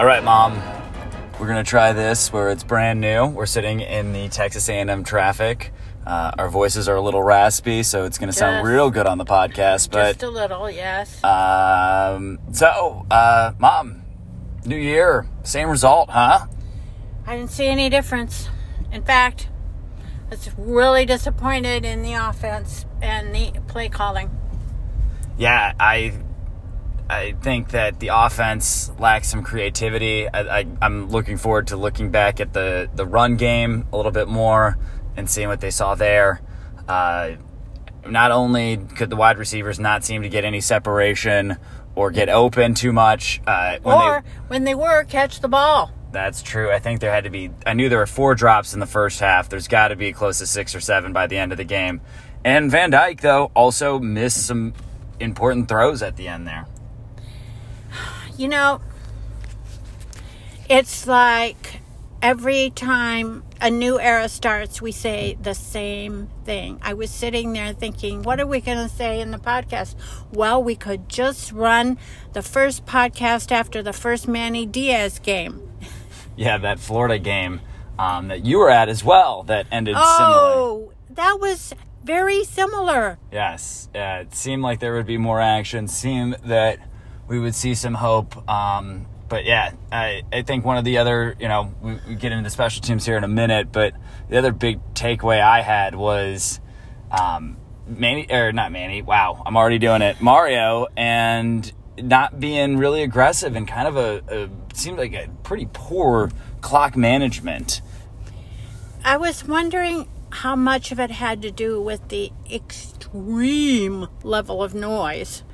All right, mom. We're gonna try this where it's brand new. We're sitting in the Texas A&M traffic. Uh, our voices are a little raspy, so it's gonna sound real good on the podcast. But Just a little, yes. um, so, uh, mom, new year, same result, huh? I didn't see any difference. In fact, I was really disappointed in the offense and the play calling. Yeah, I I think that the offense lacks some creativity. I, I, I'm looking forward to looking back at the, the run game a little bit more and seeing what they saw there. Uh, not only could the wide receivers not seem to get any separation or get open too much, uh, when or they, when they were, catch the ball. that's true. I think there had to be. I knew there were four drops in the first half. There's got to be close to six or seven by the end of the game. And Van Dyke though also missed some important throws at the end there. You know, it's like every time a new era starts, we say the same thing. I was sitting there thinking, what are we going to say in the podcast? Well, we could just run the first podcast after the first Manny Diaz game. Yeah, that Florida game um, that you were at as well that ended similar. Oh, that was very similar. Yes, yeah, it seemed like there would be more action. Seemed that we would see some hope. Um, but yeah, I, I think one of the other, you know, we, we get into special teams here in a minute, but the other big takeaway I had was um, Manny, or not Manny, wow, I'm already doing it, Mario, and not being really aggressive and kind of a, a seemed like a pretty poor clock management. I was wondering how much of it had to do with the extreme level of noise.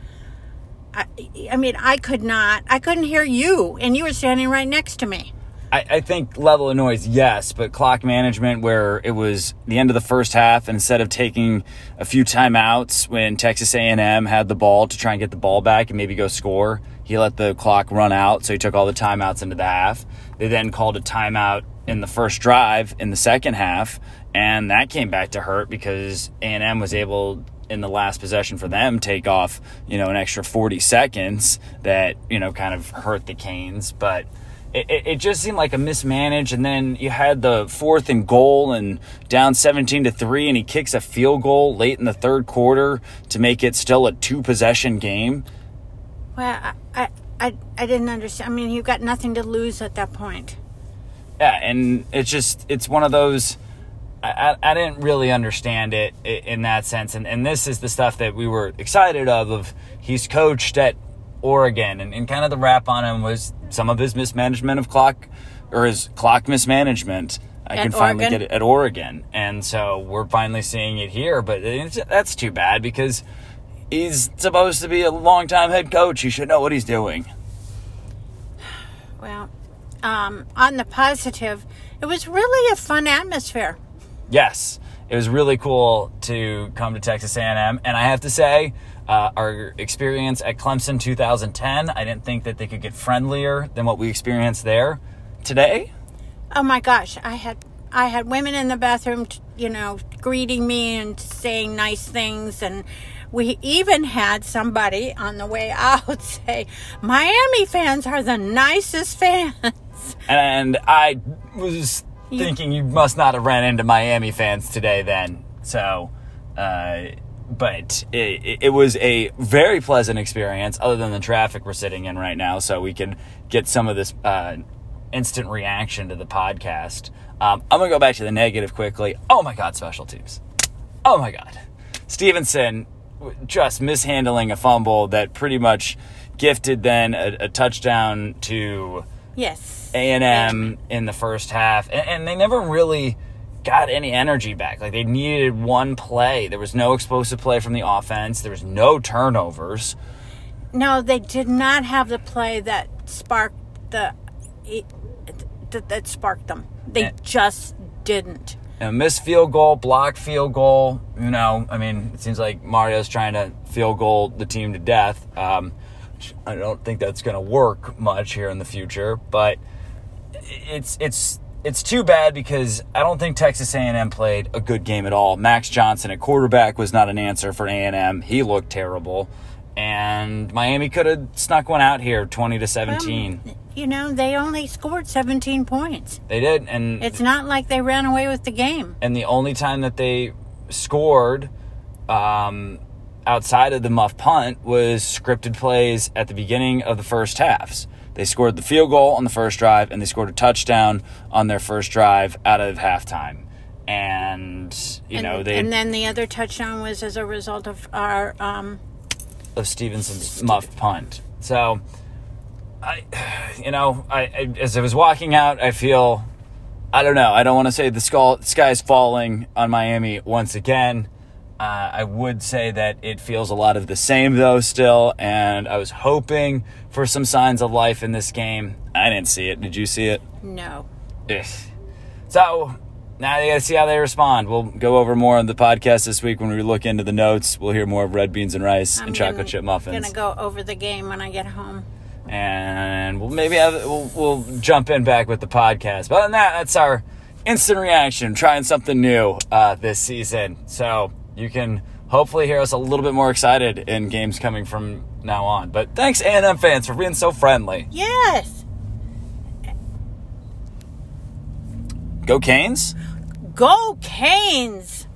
I, I mean, I could not, I couldn't hear you, and you were standing right next to me. I, I think level of noise, yes, but clock management, where it was the end of the first half, instead of taking a few timeouts when Texas A&M had the ball to try and get the ball back and maybe go score, he let the clock run out, so he took all the timeouts into the half. They then called a timeout in the first drive in the second half, and that came back to hurt because A&M was able in the last possession for them take off, you know, an extra 40 seconds that, you know, kind of hurt the Canes, but it, it, it just seemed like a mismanaged and then you had the fourth and goal and down 17 to 3 and he kicks a field goal late in the third quarter to make it still a two possession game Well, I, I, I, I didn't understand. I mean, you got nothing to lose at that point. yeah and it's just it's one of those I, I, I didn't really understand it in that sense. And, and this is the stuff that we were excited of of he's coached at Oregon. And, and kind of the rap on him was some of his mismanagement of clock or his clock mismanagement. I At can finally Oregon? get it at Oregon. And so we're finally seeing it here but it's, that's too bad because he's supposed to be a longtime head coach. He should know what he's doing. Well, um, on the positive, it was really a fun atmosphere. Yes. It was really cool to come to texas a&m and i have to say uh, our experience at clemson 2010 i didn't think that they could get friendlier than what we experienced there. Today? Oh my gosh, I had I had women in the bathroom, t- you know, greeting me and saying nice things. And we even had somebody on the way out say, "Miami fans are the nicest fans." and i was thinking you must not have ran into miami fans today then so uh, but it, it- was a very pleasant experience other than the traffic we're sitting in right now so we can get some of this uh, instant reaction to the podcast. Um, i'm gonna go back to the negative quickly. Oh my god special teams. Oh my god. Stevenson just mishandling a fumble that pretty much gifted then a, a touchdown to yes. a&M in the first half and, and they never really got any energy back like they needed one play there was no explosive play from the offense there was no turnovers No, they did not have the play that sparked the it, that, that sparked them. They Eh. just didn't. a missed field goal blocked field goal you know i mean it seems like mario's trying to field goal the team to death um, which i don't think that's going to work much here in the future but it's it's it's too bad because I don't think Texas A&M played a good game at all. Max Johnson at quarterback was not an answer for A&M. He looked terrible, and Miami could have snuck one out here, twenty to seventeen. You know, they only scored 17 points. they did, and It's not like they ran away with the game. and the only time that they scored um, outside of the muff punt was scripted plays at the beginning of the first halves. They scored the field goal on the first drive, and they scored a touchdown on their first drive out of halftime. And you and, know they and then the other touchdown was as a result of our um, of Stevenson's muffed punt. So, I, you know, I, I as I was walking out, I feel, I don't know, I don't want to say the skull, sky's falling on Miami once again. Uh, I would say that it feels a lot of the same though still, and I was hoping for some signs of life in this game. I didn't see it. Did you see it? no. Ugh. So now they got to see how they respond. We'll go over more on the podcast this week when we look into the notes. We'll hear more of red beans and rice I'm and chocolate gonna- chip muffins gonna go over the game when I get home. and we'll maybe have we'll, we'll jump in back with the podcast. But other than that, that's our instant reaction, trying something new uh, this season. So you can hopefully hear us a little bit more excited in games coming from now on. But thanks A&M fans for being so friendly. Yes. Go Canes! Go Canes!